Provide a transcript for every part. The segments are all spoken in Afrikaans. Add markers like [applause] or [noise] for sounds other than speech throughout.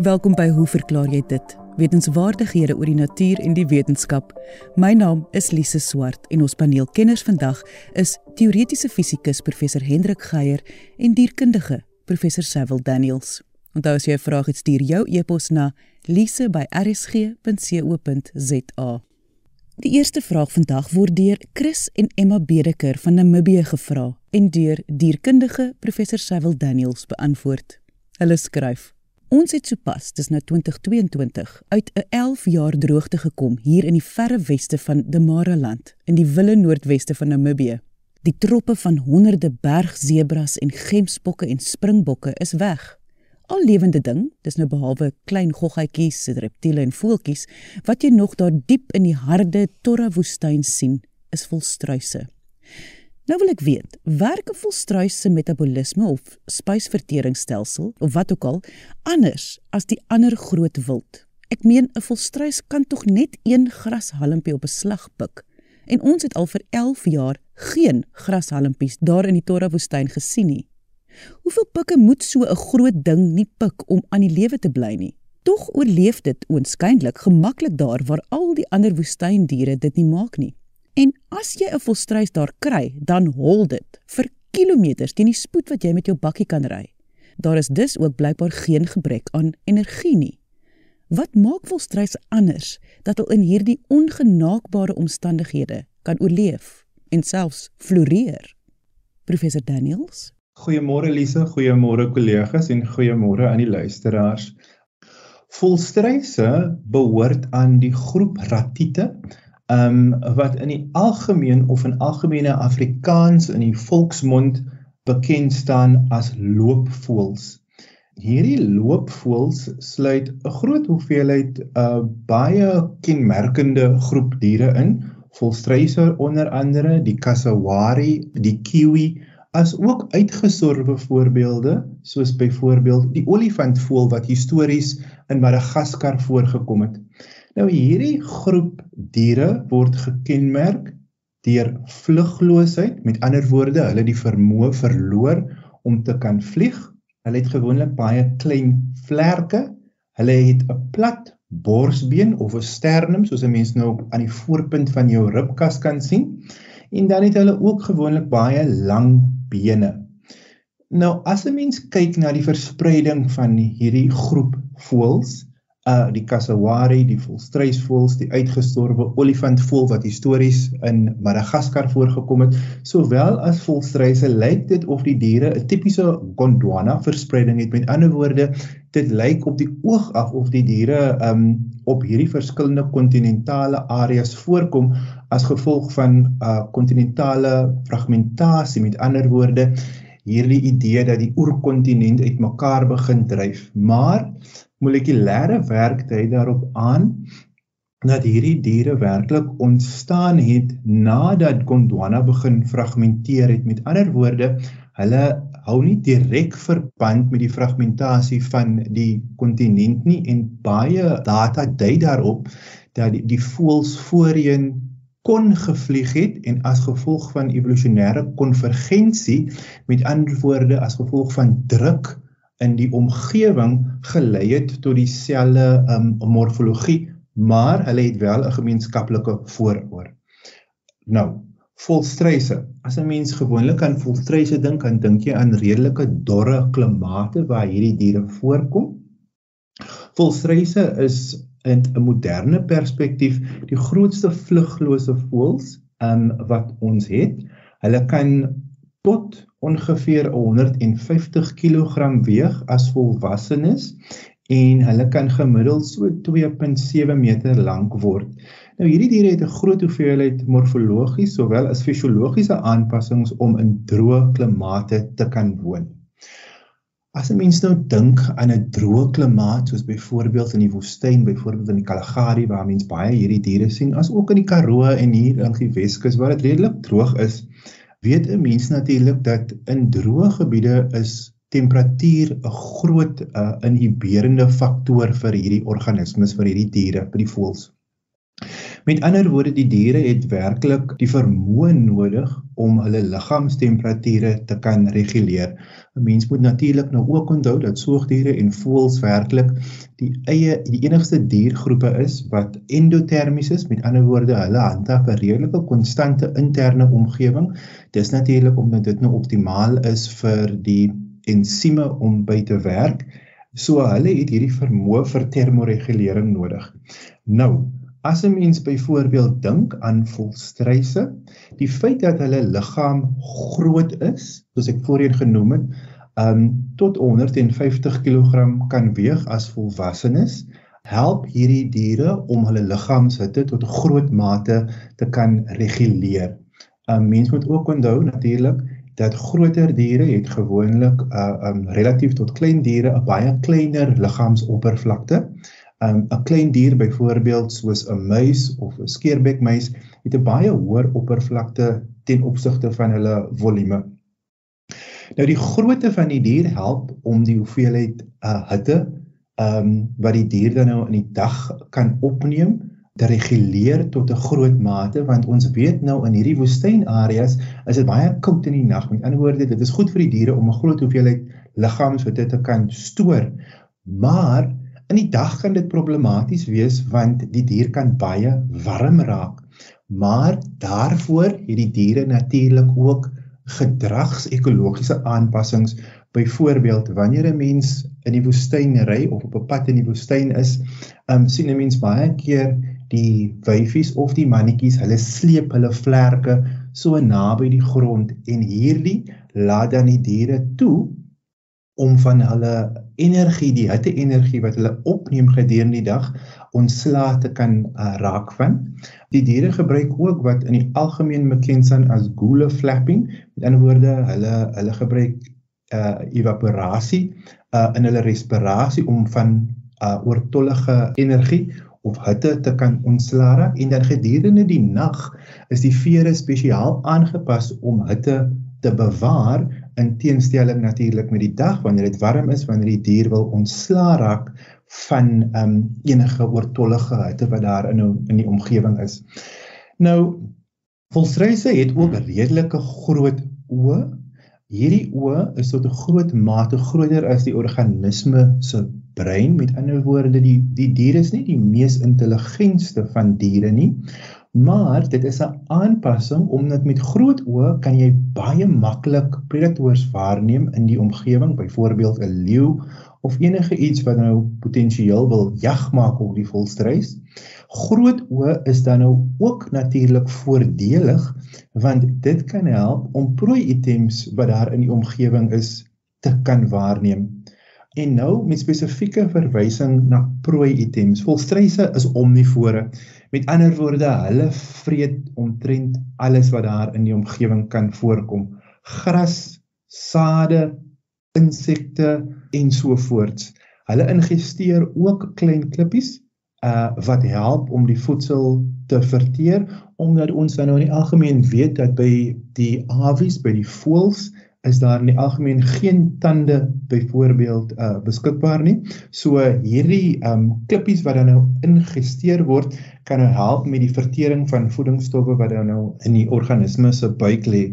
Welkom by Hoe verklaar jy dit? Wetenskapwaardighede oor die natuur en die wetenskap. My naam is Lise Swart en ons paneelkenners vandag is teoretiese fisikus professor Hendrik Geier en dierkundige professor Cecil Daniels. Onthou as jy 'n vraag het, stuur jou e-pos na lise@rsg.co.za. Die eerste vraag vandag word deur Chris en Emma Bedeker van Namibië gevra en deur dierkundige professor Cecil Daniels beantwoord. Hulle skryf: Ons het sopas, dis nou 2022, uit 'n 11 jaar droogte gekom hier in die verre weste van Damaraland in die wille noordweste van Namibië. Die troppe van honderde bergzebras en gemsbokke en springbokke is weg al lewende ding, dis nou behalwe klein goggetjies, reptiele en voeltjies, wat jy nog daar diep in die harde Torra woestyn sien, is volstruise. Nou wil ek weet, werk 'n volstruis se metabolisme of spysverteringsstelsel of wat ook al anders as die ander groot wild? Ek meen 'n volstruis kan tog net een grashalmpie op 'n slag pik. En ons het al vir 11 jaar geen grashalmpies daar in die Torra woestyn gesien nie. Hoeveel pikke moet so 'n groot ding nie pik om aan die lewe te bly nie? Tog oorleef dit oënskynlik gemaklik daar waar al die ander woestyndiere dit nie maak nie. En as jy 'n volstruis daar kry, dan hol dit vir kilometers teen die spoed wat jy met jou bakkie kan ry. Daar is dus ook blykbaar geen gebrek aan energie nie. Wat maak volstruise anders dat hulle in hierdie ongenaakbare omstandighede kan oorleef en selfs floreer? Professor Daniels Goeiemôre Lise, goeiemôre kollegas en goeiemôre aan die luisteraars. Volstruise behoort aan die groep ratiete, ehm um, wat in die algemeen of in algemene Afrikaans in die volksmond bekend staan as loopvoëls. Hierdie loopvoëls sluit 'n groot hoeveelheid uh, baie kenmerkende groep diere in, volstruise onder andere die cassowary, die kiwi, as ook uitgesorwe voorbeelde soos byvoorbeeld die olifantvoël wat histories in Madagaskar voorgekom het. Nou hierdie groep diere word gekenmerk deur vlugloosheid, met ander woorde, hulle die vermoë verloor om te kan vlieg. Hulle het gewoonlik baie klein vlerke. Hulle het 'n plat borsbeen of 'n sternum soos 'n mens nou aan die voorpunt van jou ribkas kan sien. En dan het hulle ook gewoonlik baie lang bene. Nou as 'n mens kyk na die verspreiding van hierdie groep voëls, uh die cassowary, die volstruisvoëls, die uitgestorwe olifantvoël wat histories in Madagaskar voorgekom het, sowel as volstruise, lyk dit of die diere 'n tipiese Gondwana verspreiding het. Met ander woorde, dit lyk op die oog af of die diere um op hierdie verskillende kontinentale areas voorkom as gevolg van uh kontinentale fragmentasie met ander woorde hierdie idee dat die oerkontinent uitmekaar begin dryf maar molekulêre werk dui daarop aan dat hierdie diere werklik ontstaan het nadat Gondwana begin fragmenteer het. Met ander woorde hulle hou nie direk verband met die fragmentasie van die kontinent nie en baie data dui daarop dat die, die voëls voorheen kon gevlieg het en as gevolg van evolusionêre konvergensie met ander woorde as gevolg van druk in die omgewing gelei het tot dieselfde um, morfologie maar hulle het wel 'n gemeenskaplike vooroor. Nou, volstruise. As 'n mens gewoonlik aan volstruise dink, dan dink jy aan redelike dorre klimate waar hierdie diere voorkom. Volstruise is in 'n moderne perspektief die grootste vluglose voëls um, wat ons het. Hulle kan tot ongeveer 150 kg weeg as volwassenes en hulle kan gemiddeld so 2.7 meter lank word. Nou hierdie diere het 'n groot hoeveelheid morfologies sowel as fisiologiese aanpassings om in droë klimate te kan woon. As 'n mens nou dink aan 'n droë klimaat soos byvoorbeeld in die woestyn, byvoorbeeld in die Kalahari waar mens baie hierdie diere sien, as ook in die Karoo en hier langs die Weskus waar dit redelik droog is, weet 'n mens natuurlik dat in droë gebiede is temperatuur 'n groot uh, inhiberende faktor vir hierdie organismes, vir hierdie diere, vir die voëls. Met ander woorde, die diere het werklik die vermoë nodig om hulle liggaamstemperature te kan reguleer. 'n Mens moet natuurlik nou ook onthou dat soogdiere en voëls werklik die eie die enigste diergroepe is wat endotermies is. Met ander woorde, hulle handhaaf 'n redelike konstante interne omgewing. Dis natuurlik omdat dit nou optimaal is vir die ensieme om by te werk. So hulle het hierdie vermoë vir termoregulering nodig. Nou, As 'n mens byvoorbeeld dink aan volstruise, die feit dat hulle liggaam groot is, soos ek voorheen genoem het, um tot 150 kg kan weeg as volwassenes, help hierdie diere om hulle liggaamshitte tot 'n groot mate te kan reguleer. 'n um, Mens moet ook onthou natuurlik dat groter diere het gewoonlik uh, um relatief tot klein diere 'n baie kleiner liggaamsoppervlakte um, 'n klein dier byvoorbeeld soos 'n muis of 'n skeerbekmuis het 'n baie hoër oppervlakte ten opsigte van hulle volume. Nou die grootte van die dier help om die hoeveelheid uh, hitte ehm um, wat die dier dan nou in die dag kan opneem te reguleer tot 'n groot mate want ons weet nou in hierdie woestynareas is dit baie koud in die nag. Met ander woorde, dit is goed vir die diere om 'n groot hoeveelheid liggaamshitte te kan stoor. Maar In die dag kan dit problematies wees want die dier kan baie warm raak. Maar daarvoor het die diere natuurlik ook gedragsekologiese aanpassings. Byvoorbeeld wanneer 'n mens in die woestyn ry of op 'n pad in die woestyn is, um, sien 'n mens baie keer die wyfies of die mannetjies, hulle sleep hulle vlerke so naby die grond en hierdie laat dan die diere toe om van hulle energie, die hitte-energie wat hulle opneem gedurende die dag ontslae te kan uh, raak van. Die diere gebruik ook wat in die algemeen bekend staan as goole flapping. Met ander woorde, hulle hulle gebruik uh evaporasie uh in hulle respirasie om van uh oortollige energie of hitte te kan ontslaa en dan gedurende die nag is die vere spesiaal aangepas om hitte te bewaar in teenstelling natuurlik met die dag wanneer dit warm is wanneer die dier wil ontslaa raak van um enige oortollige hitte wat daar in in die omgewing is. Nou volstruise het ook redelike groot oë. Hierdie oë is tot 'n groot mate groter as die organisme se brein. Met ander woorde, die die dier is nie die mees intelligentste van diere nie, Maar dit is 'n aanpassing omdat met groot oë kan jy baie maklik predators waarneem in die omgewing, byvoorbeeld 'n leeu of enige iets wat nou potensieel wil jag maak op die volstruis. Groot oë is dan nou ook natuurlik voordelig want dit kan help om prooi items wat daar in die omgewing is te kan waarneem. En nou met spesifieke verwysing na prooi items. Volstruise is omnivore. Met ander woorde, hulle vreet omtrent alles wat daar in die omgewing kan voorkom. Gras, sade, insekte en so voorts. Hulle ingeesteer ook klein klippies uh wat help om die voedsel te verteer omdat ons dan nou in die algemeen weet dat by die avies, by die voëls is daar in die algemeen geen tande byvoorbeeld uh beskikbaar nie. So hierdie um klippies wat dan nou ingesteer word, kan nou help met die vertering van voedingsstowwe wat dan nou in die organisme se buik lê.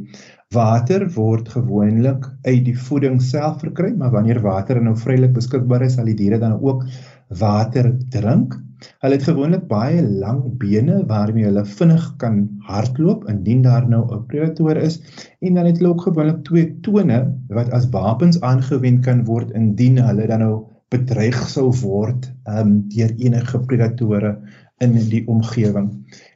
Water word gewoonlik uit die voeding self verkry, maar wanneer water nou vrylik beskikbaar is, sal die diere dan ook water drink. Hulle het gewoonlik baie lang bene waarmee hulle vinnig kan hardloop indien daar nou 'n predator is en dan het hulle ook gewoonlik twee tone wat as wapens aangewend kan word indien hulle dan nou bedreig sou word um, deur enige predatore in die omgewing.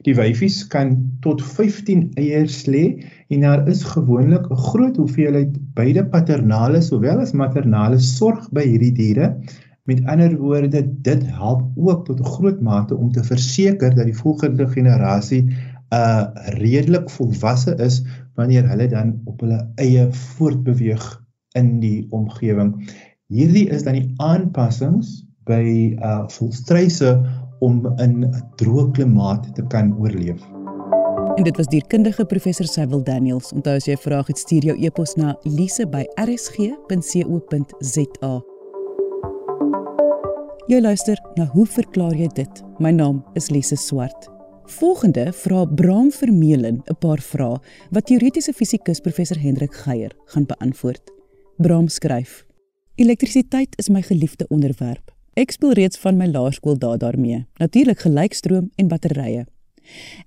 Die wyfies kan tot 15 eiers lê en daar is gewoonlik 'n groot hoeveelheid beide paternale sowel as maternale sorg by hierdie diere Met ander woorde, dit help ook tot 'n groot mate om te verseker dat die volgende generasie uh redelik volwasse is wanneer hulle dan op hulle eie voortbeweeg in die omgewing. Hierdie is dan die aanpassings by uh volstruise om in 'n droë klimaat te kan oorleef. En dit was dierkundige professor Cyril Daniels. Onthou as jy 'n vraag het, stuur jou e-pos na lise@rsg.co.za. Jy luister na Hoe verklaar jy dit? My naam is Lise Swart. Volgende vra Bram Vermeulen 'n paar vrae wat teoretiese fisikus professor Hendrik Geier gaan beantwoord. Bram skryf: Elektrisiteit is my geliefde onderwerp. Ek speel reeds van my laerskool daar daarmee. Natuurlik gelykstroom en batterye.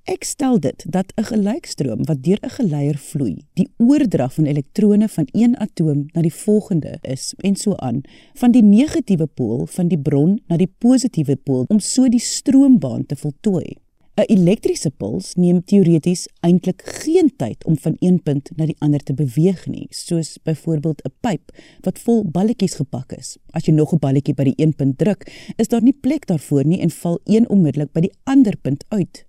Ek stel dit dat 'n gelykstroom wat deur 'n geleier vloei, die oordrag van elektrone van een atoom na die volgende is en so aan, van die negatiewe pool van die bron na die positiewe pool om so die stroombaan te voltooi. 'n Elektriese puls neem teoreties eintlik geen tyd om van een punt na die ander te beweeg nie, soos byvoorbeeld 'n pyp wat vol balletjies gepak is. As jy nog 'n balletjie by die een punt druk, is daar nie plek daarvoor nie en val een onmiddellik by die ander punt uit.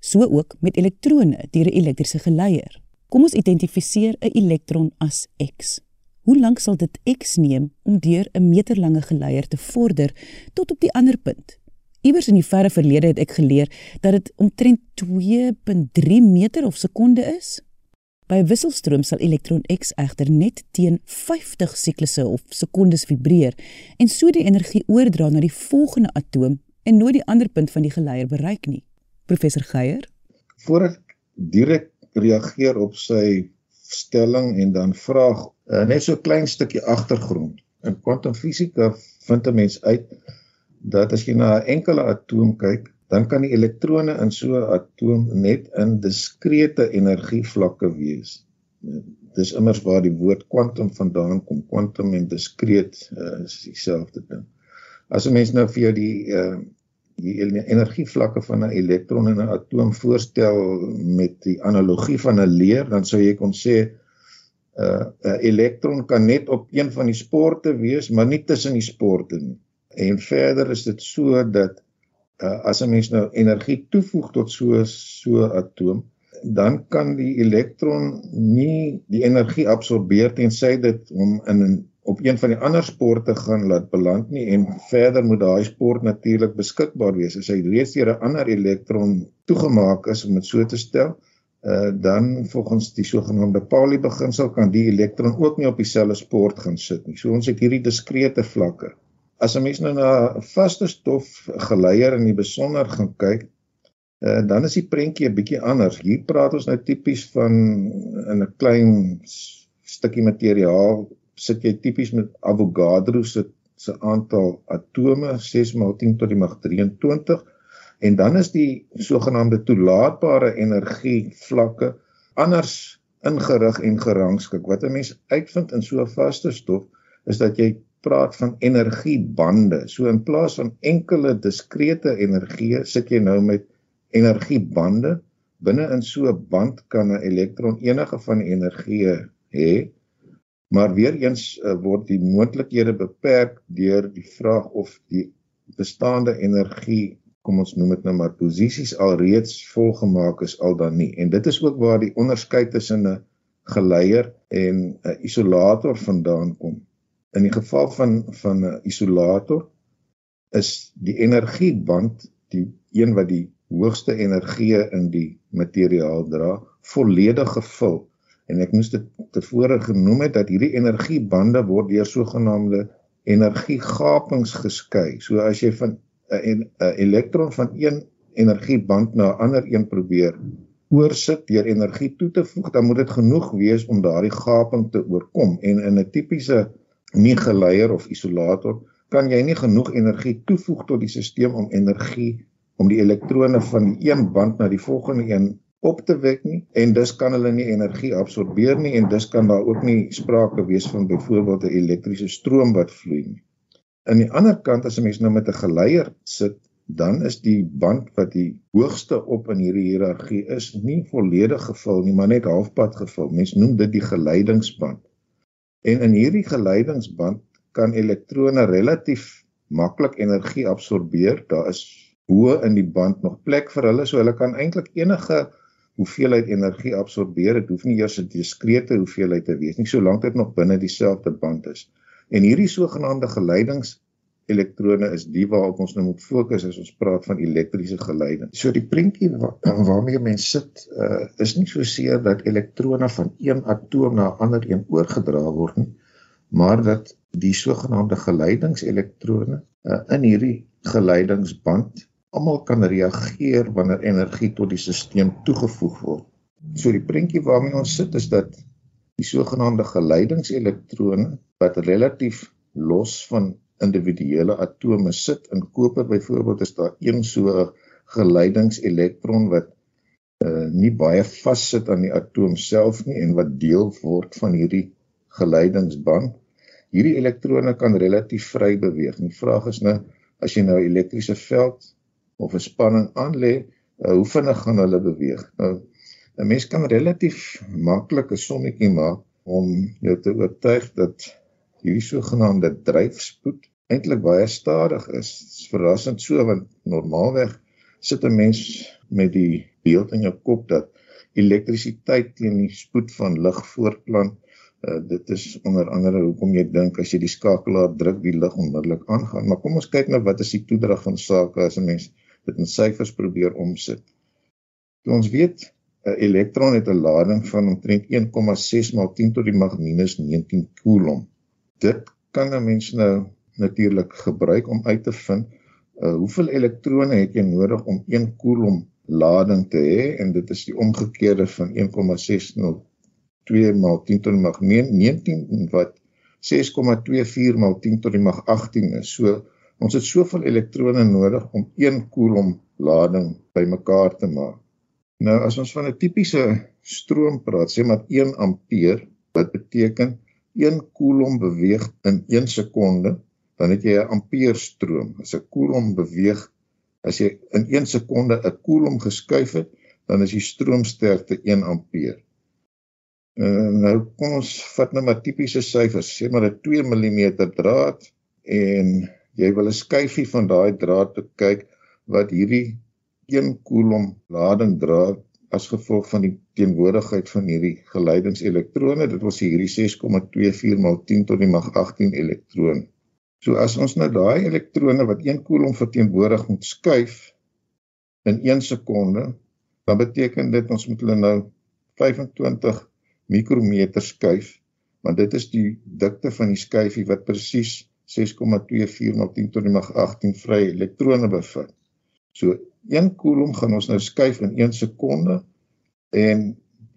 So ook met elektrone deur 'n elektriese geleier. Kom ons identifiseer 'n elektron as X. Hoe lank sal dit X neem om deur 'n meterlange geleier te vorder tot op die ander punt? Iewers in die verre verlede het ek geleer dat dit omtrent 2.3 meter of sekonde is. By 'n wisselstroom sal elektron X egter net teen 50 siklusse of sekondes vibreer en so die energie oordra na die volgende atoom en nooit die ander punt van die geleier bereik nie. Professor Geier. Voordat ek direk reageer op sy stelling en dan vraag uh, net so 'n klein stukkie agtergrond. In kwantumfisika vind 'n mens uit dat as jy na 'n enkele atoom kyk, dan kan die elektrone in so 'n atoom net in diskrete energievlakke wees. Dis immers waar die woord kwantum vandaan kom. Kwantum en diskreet uh, is dieselfde ding. As 'n mens nou vir jou die uh, die energievlakke van 'n elektron in 'n atoom voorstel met die analogie van 'n leer, dan sou jy kon sê uh, 'n elektron kan net op een van die sporte wees, maar nie tussen die sporte nie. En verder is dit so dat uh, as 'n mens nou energie toevoeg tot so so 'n atoom, dan kan die elektron nie die energie absorbeer tensy dit hom in 'n op een van die ander sporte gaan laat beland nie en verder moet daai sport natuurlik beskikbaar wees as hy reeds deur 'n ander elektron toegemaak is om dit so te stel uh, dan volgens die sogenaamde Pauli beginsel kan die elektron ook nie op dieselfde sport gaan sit nie. So ons het hierdie diskrete vlakke. As 'n mens nou na 'n vaste stof geleier in die besonder gaan kyk, uh, dan is die prentjie 'n bietjie anders. Hier praat ons nou tipies van in 'n klein stukkie materiaal sit jy tipies met Avogadro se se aantal atome 6 maal 10 tot die mag 23 en dan is die sogenaamde toelaatbare energie vlakke anders ingerig en gerangskik. Wat 'n mens uitvind in so 'n vaste stof is dat jy praat van energiebande. So in plaas van enkele diskrete energie sit jy nou met energiebande. Binne in so 'n band kan 'n elektron enige van die energie hê Maar weer eens uh, word die moontlikhede beperk deur die vraag of die bestaande energie, kom ons noem dit nou maar posisies alreeds volgemaak is al dan nie. En dit is ook waar die onderskeid tussen 'n geleier en 'n isolator vandaan kom. In die geval van van 'n isolator is die energieband die een wat die hoogste energie in die materiaal dra, volledig gevul en ek moes dit tevore genoem het dat hierdie energiebande word deur sogenaamde energiegapings geskei. So as jy van 'n elektron van een energieband na 'n ander een probeer oorsit deur energie toe te voeg, dan moet dit genoeg wees om daardie gaping te oorkom. En in 'n tipiese nie geleier of isolator kan jy nie genoeg energie toevoeg tot die stelsel om energie om die elektrone van die een band na die volgende een op te wek nie en dus kan hulle nie energie absorbeer nie en dus kan daar ook nie sprake wees van byvoorbeeld 'n elektriese stroom wat vloei nie. Aan die ander kant as 'n mens nou met 'n geleier sit, dan is die band wat die hoogste op in hierdie hiërargie is nie volledig gevul nie, maar net halfpad gevul. Mens noem dit die geleidingsband. En in hierdie geleidingsband kan elektrone relatief maklik energie absorbeer. Daar is bo in die band nog plek vir hulle, so hulle kan eintlik enige hoeveelheid energie absorbeer. Dit hoef nie eers 'n diskrete hoeveelheid te wees nie, solank dit nog binne dieselfde band is. En hierdie sogenaamde geleidingselektrone is die waarop ons nou moet fokus as ons praat van elektriese geleiding. So die prentjie wa waarmee mense sit, uh, is nie so seer dat elektrone van een atoom na 'n ander een oorgedra word nie, maar dat die sogenaamde geleidingselektrone uh, in hierdie geleidingsband almal kan reageer wanneer energie tot die stelsel toegevoeg word. So die prentjie waarmee ons sit is dat die sogenaamde geleidingselektrone wat relatief los van individuele atome sit in koper byvoorbeeld is daar een so geleidingselektron wat uh, nie baie vassit aan die atoom self nie en wat deel word van hierdie geleidingsband. Hierdie elektrone kan relatief vry beweeg. Die vraag is nou as jy nou 'n elektriese veld of 'n spanning aanlê, uh, hoe vinnig gaan hulle beweeg? Nou 'n mens kan relatief maklik 'n sommetjie maak om jou te oortuig dat hierdie sogenaamde dryfspoed eintlik baie stadig is. Dit is verrassend so want normaalweg sit 'n mens met die beeld in jou kop dat elektrisiteit teen die spoed van lig voortplan. Uh, dit is onder andere hoekom jy dink as jy die skakelaar druk die lig onmiddellik aangaan. Maar kom ons kyk nou wat is die toedrag van sake as 'n mens dit in syfers probeer omsit. So ons weet 'n elektron het 'n lading van omtrent 1,6 maal 10 tot die mag minus 19 coulomb. Dit kan 'n mens nou natuurlik gebruik om uit te vind uh, hoeveel elektrone het jy nodig om 1 coulomb lading te hê en dit is die omgekeerde van 1,602 maal 10 tot die mag 19 wat 6,24 maal 10 tot die mag 18 is. So ons het soveel elektrone nodig om 1 coulomb lading bymekaar te maak. Nou as ons van 'n tipiese stroom praat, sê maar 1 ampere, wat beteken 1 coulomb beweeg in 1 sekonde, dan het jy 'n ampere stroom. As 'n coulomb beweeg, as jy in 1 sekonde 'n coulomb geskuif het, dan is die stroomsterkte 1 ampere. Uh, nou kom ons vat nou maar tipiese syfers, sê maar 'n 2 mm draad en jy wil 'n skyfie van daai draad te kyk wat hierdie 1 coulomb lading dra as gevolg van die teenwoordigheid van hierdie geleidingselektrone. Dit sê hierdie 6,24 maal 10 tot die mag 18 elektroon. So as ons nou daai elektrone wat 1 coulomb verteenwoordig moet skuif in 1 sekonde, dan beteken dit ons moet hulle nou 25 mikrometer skuif, want dit is die dikte van die skyfie wat presies 6,24 maal 10 tot die mag 18 vrye elektrone bevat. So 1 coulomb gaan ons nou skuif in 1 sekonde en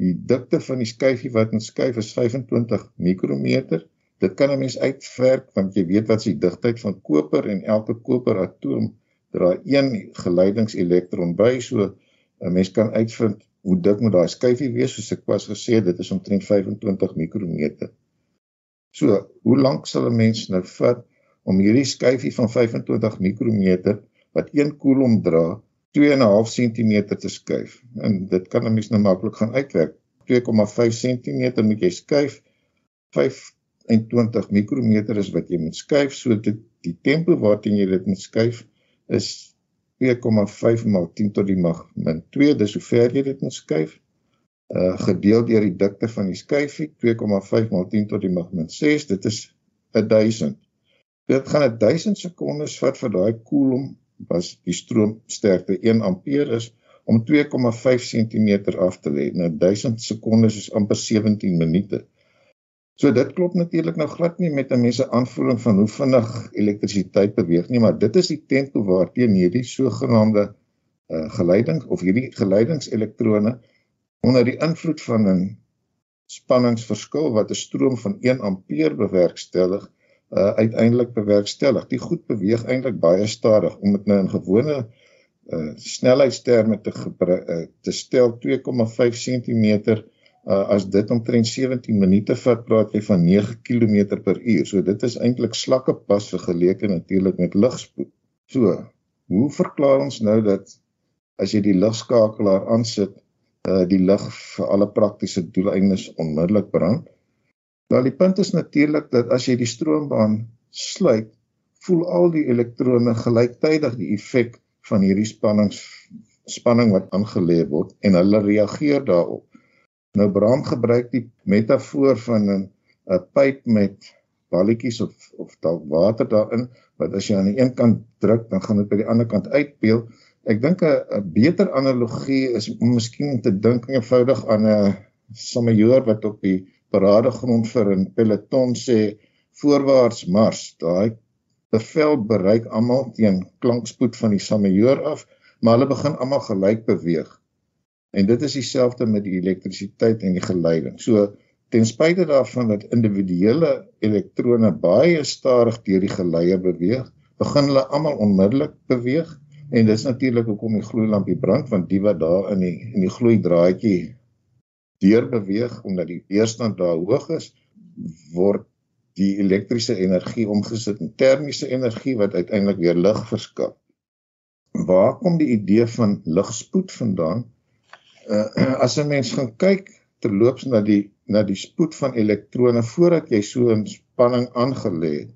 die dikte van die skyfie wat ons skuif is 25 mikrometer. Dit kan 'n mens uitwerk want jy weet wat is die digtheid van koper en elke koperatoom dra een geleidingselektron by. So 'n mens kan uitvind hoe dik moet daai skyfie wees soos ek was gesê dit is omtrent 25 mikrometer. So, hoe lank sal 'n mens nou vat om hierdie skyfie van 25 mikrometer wat 1 coulomb dra 2.5 cm te skuif. En dit kan 'n mens nou maklik gaan uitwerk. 2.5 cm moet jy skuif. 25 mikrometer is wat jy moet skuif, so dit die tempo waarteen jy dit moet skuif is 2.5 maal 10 tot die mag min 2, dis hoe ver jy dit moet skuif. Uh gedeel deur die dikte van die skyfie 2.5 maal 10 tot die mag min 6, dit is 1000. Dit gaan 1000 sekondes vat vir daai coulomb was die stroomsterkte 1 ampere is om 2,5 cm af te lê. Nou 1000 sekondes is amper 17 minute. So dit klop natuurlik nou glad nie met 'n mens se aanvoeling van hoe vinnig elektrisiteit beweeg nie, maar dit is die tempo waarteen hierdie sogenaamde uh, geleiding of hierdie geleidingselektrone onder die invloed van 'n spanningsverskil wat 'n stroom van 1 ampere bewerkstellig uh, uiteindelik bewerkstellig. Die goed beweeg eintlik baie stadig om dit nou in gewone uh, snelheidsterme te uh, te stel 2,5 cm uh, as dit omtrent 17 minute vat, praat jy van 9 km per uur. So dit is eintlik slakke pas vergeleke natuurlik met ligspoed. So, hoe verklaar ons nou dat as jy die ligskakelaar aansit, uh, die lig vir alle praktiese doeleindes onmiddellik brand? Nou die punt is natuurlik dat as jy die stroombaan sluit, voel al die elektrone gelyktydig die effek van hierdie spannings spanning wat aangelê word en hulle reageer daarop. Nou Bram gebruik die metafoor van 'n 'n pyp met balletjies of of dalk water daarin wat as jy aan die een kant druk, dan gaan dit by die ander kant uitpeel. Ek dink 'n beter analogie is om miskien te dink eenvoudig aan 'n sommejoer wat op die paradegrond vir 'n peloton sê voorwaarts mars. Daai bevel bereik almal teen klankspoed van die samajoor af, maar hulle begin almal gelyk beweeg. En dit is dieselfde met die elektrisiteit en die geleiding. So ten spyte daarvan dat individuele elektrone baie stadig deur die geleier beweeg, begin hulle almal onmiddellik beweeg en dit is natuurlik hoekom die gloeilampie brand want die wat daar in die in die gloeidraadjie deur beweeg omdat die weerstand daar hoog is word die elektriese energie omgesit in termiese energie wat uiteindelik weer lig verskaf. Waar kom die idee van ligspoed vandaan? Uh, [clears throat] as 'n mens gaan kyk terloops na die na die spoed van elektrone voordat jy so 'n spanning aangelê het,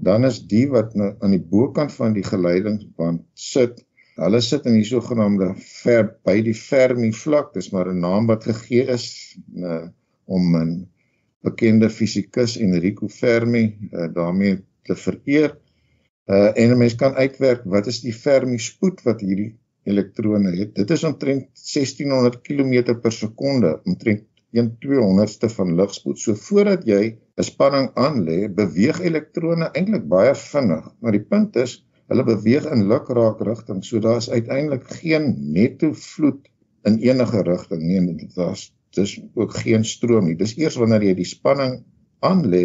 dan is die wat nou aan die bokant van die geleidingsband sit, hulle sit in die sogenaamde ver by die Fermi vlak, dis maar 'n naam wat gegee is uh, om 'n bekende fisikus Enrico Fermi uh, daarmee te vereer. Uh en 'n mens kan uitwerk wat is die Fermi spoed wat hierdie elektrone het. Dit is omtrent 1600 km per sekonde, omtrent 1/200ste van ligspoed. So voordat jy 'n spanning aanlê, beweeg elektrone eintlik baie vinnig, maar die punt is hulle beweeg in lukraak rigting, so daar's uiteindelik geen netto vloed in enige rigting nie. Dit was dis ook geen stroom nie. Dis eers wanneer jy die spanning aanlê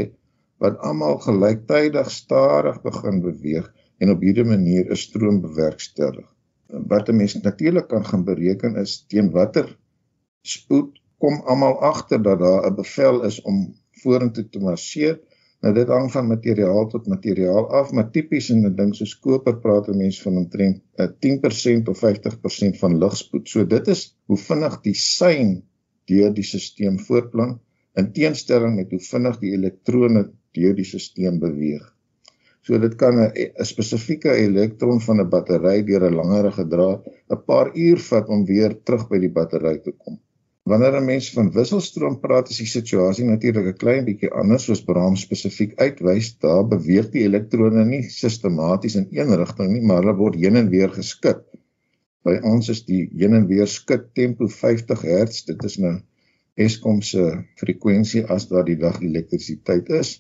wat almal gelyktydig stadig begin beweeg en op hierdie manier 'n stroom bewerkstellig. Wat 'n mens natuurlik kan gaan bereken is teen watter spoed kom almal agter dat daar 'n bevel is om vorentoe te marseer. Nou dit hang van materiaal tot materiaal af, maar tipies in 'n ding soos koper praat 'n mens van omtrent 10% of 50% van ligspoed. So dit is hoe vinnig die sein deur die stelsel voortplan in teenstelling met hoe vinnig die elektrone deur die stelsel beweeg. So dit kan 'n spesifieke elektron van 'n battery deur 'n langerige draad 'n paar uur vat om weer terug by die battery te kom. Wanneer 'n mens van wisselstroom praat, is die situasie natuurlik 'n klein bietjie anders soos Brahms spesifiek uitwys. Daar beweeg die elektrone nie sistematies in een rigting nie, maar hulle word heen en weer geskit. By ons is die heen en weer skud tempo 50 Hz. Dit is nou Eskom se frekwensie as daar die dag elektrisiteit is.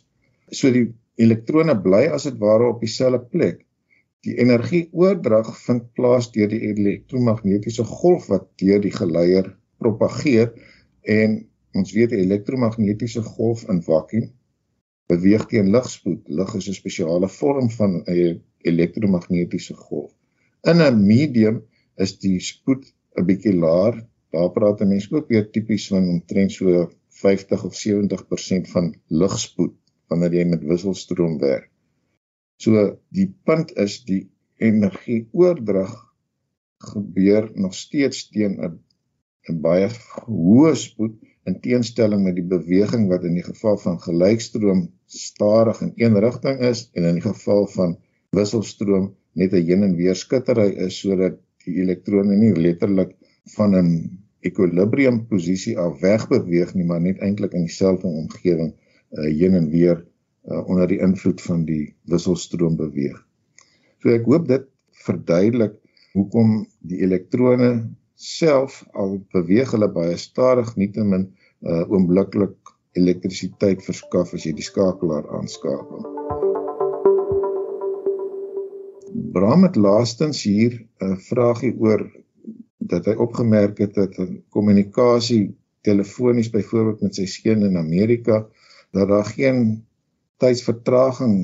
So die elektrone bly as dit ware op dieselfde plek. Die energieoordrag vind plaas deur die elektromagnetiese golf wat deur die geleier propageer en ons weet die elektromagnetiese golf in vakuum beweeg teen ligspoed. Lig is 'n spesiale vorm van 'n elektromagnetiese golf. In 'n medium is die spoed 'n bietjie laer. Daar praat 'n mens ook weer tipies van omtrent so 50 of 70% van ligspoed wanneer jy met wisselstroom werk. So die punt is die energieoordrag gebeur nog steeds teen 'n 'n baie hoë spoed in teenstelling met die beweging wat in die geval van gelykstroom stadig in een rigting is en in die geval van wisselstroom net 'n heen en weer skittery is sodat die elektrone nie letterlik van 'n ekwilibrium posisie af wegbeweeg nie, maar net eintlik in dieselfde omgewing uh, heen en weer uh, onder die invloed van die wisselstroom beweeg. So ek hoop dit verduidelik hoekom die elektrone self al beweeg hulle baie stadig nietemin uh, oombliklik elektrisiteit verskaf as jy die skakelaar aanskakel. Bram het laastens hier 'n uh, vraagie oor dat hy opgemerk het dat kommunikasie telefonies byvoorbeeld met sy seun in Amerika dat daar geen tydsvertraging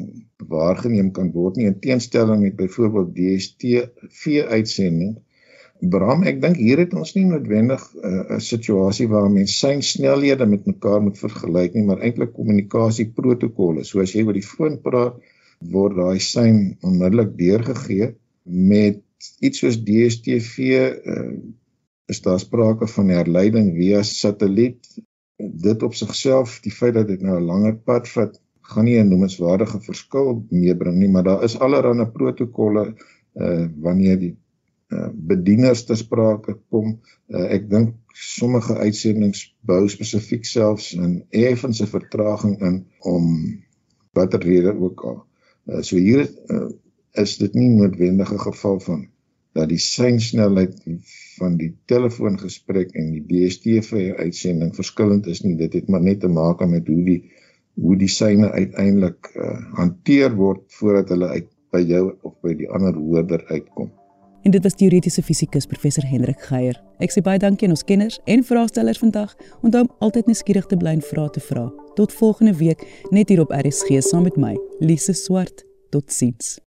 waargeneem kan word nie in teenstelling met byvoorbeeld DStv uitsending. Bram, ek dink hier het ons nie noodwendig uh, 'n uh, situasie waar mense sy snelhede met mekaar moet vergelyk nie, maar eintlik kommunikasie protokolle. So as jy oor die foon praat, word daai sein onmiddellik deurgegee met iets soos DStv uh, is daar sprake van herleiding via satelliet dit op sigself die feit dat dit nou 'n langer pad vat gaan nie 'n noemenswaardige verskil meebring nie maar daar is allerlei protokolle uh, wanneer die uh, bedieners te sprake kom uh, ek dink sommige uitsendings bou spesifiek selfs 'n effense vertraging in om watter rede ook al Uh, so hier uh, is dit nie noodwendig 'n geval van dat die seinsnelheid van die telefoongesprek en die DStv uitsending verskillend is nie. Dit het maar net te maak met hoe die hoe die syne uiteindelik uh, hanteer word voordat hulle uit by jou of by die ander hoorder uitkom. En dit was teoretiese fisikus professor Hendrik Geier. Ek sê baie dankie aan ons kenners en vraestellers vandag. Onthou om altyd nuuskierig te bly en vra te vra. Tot volgende week net hier op RSG saam met my, Lise Swart. Totsiens.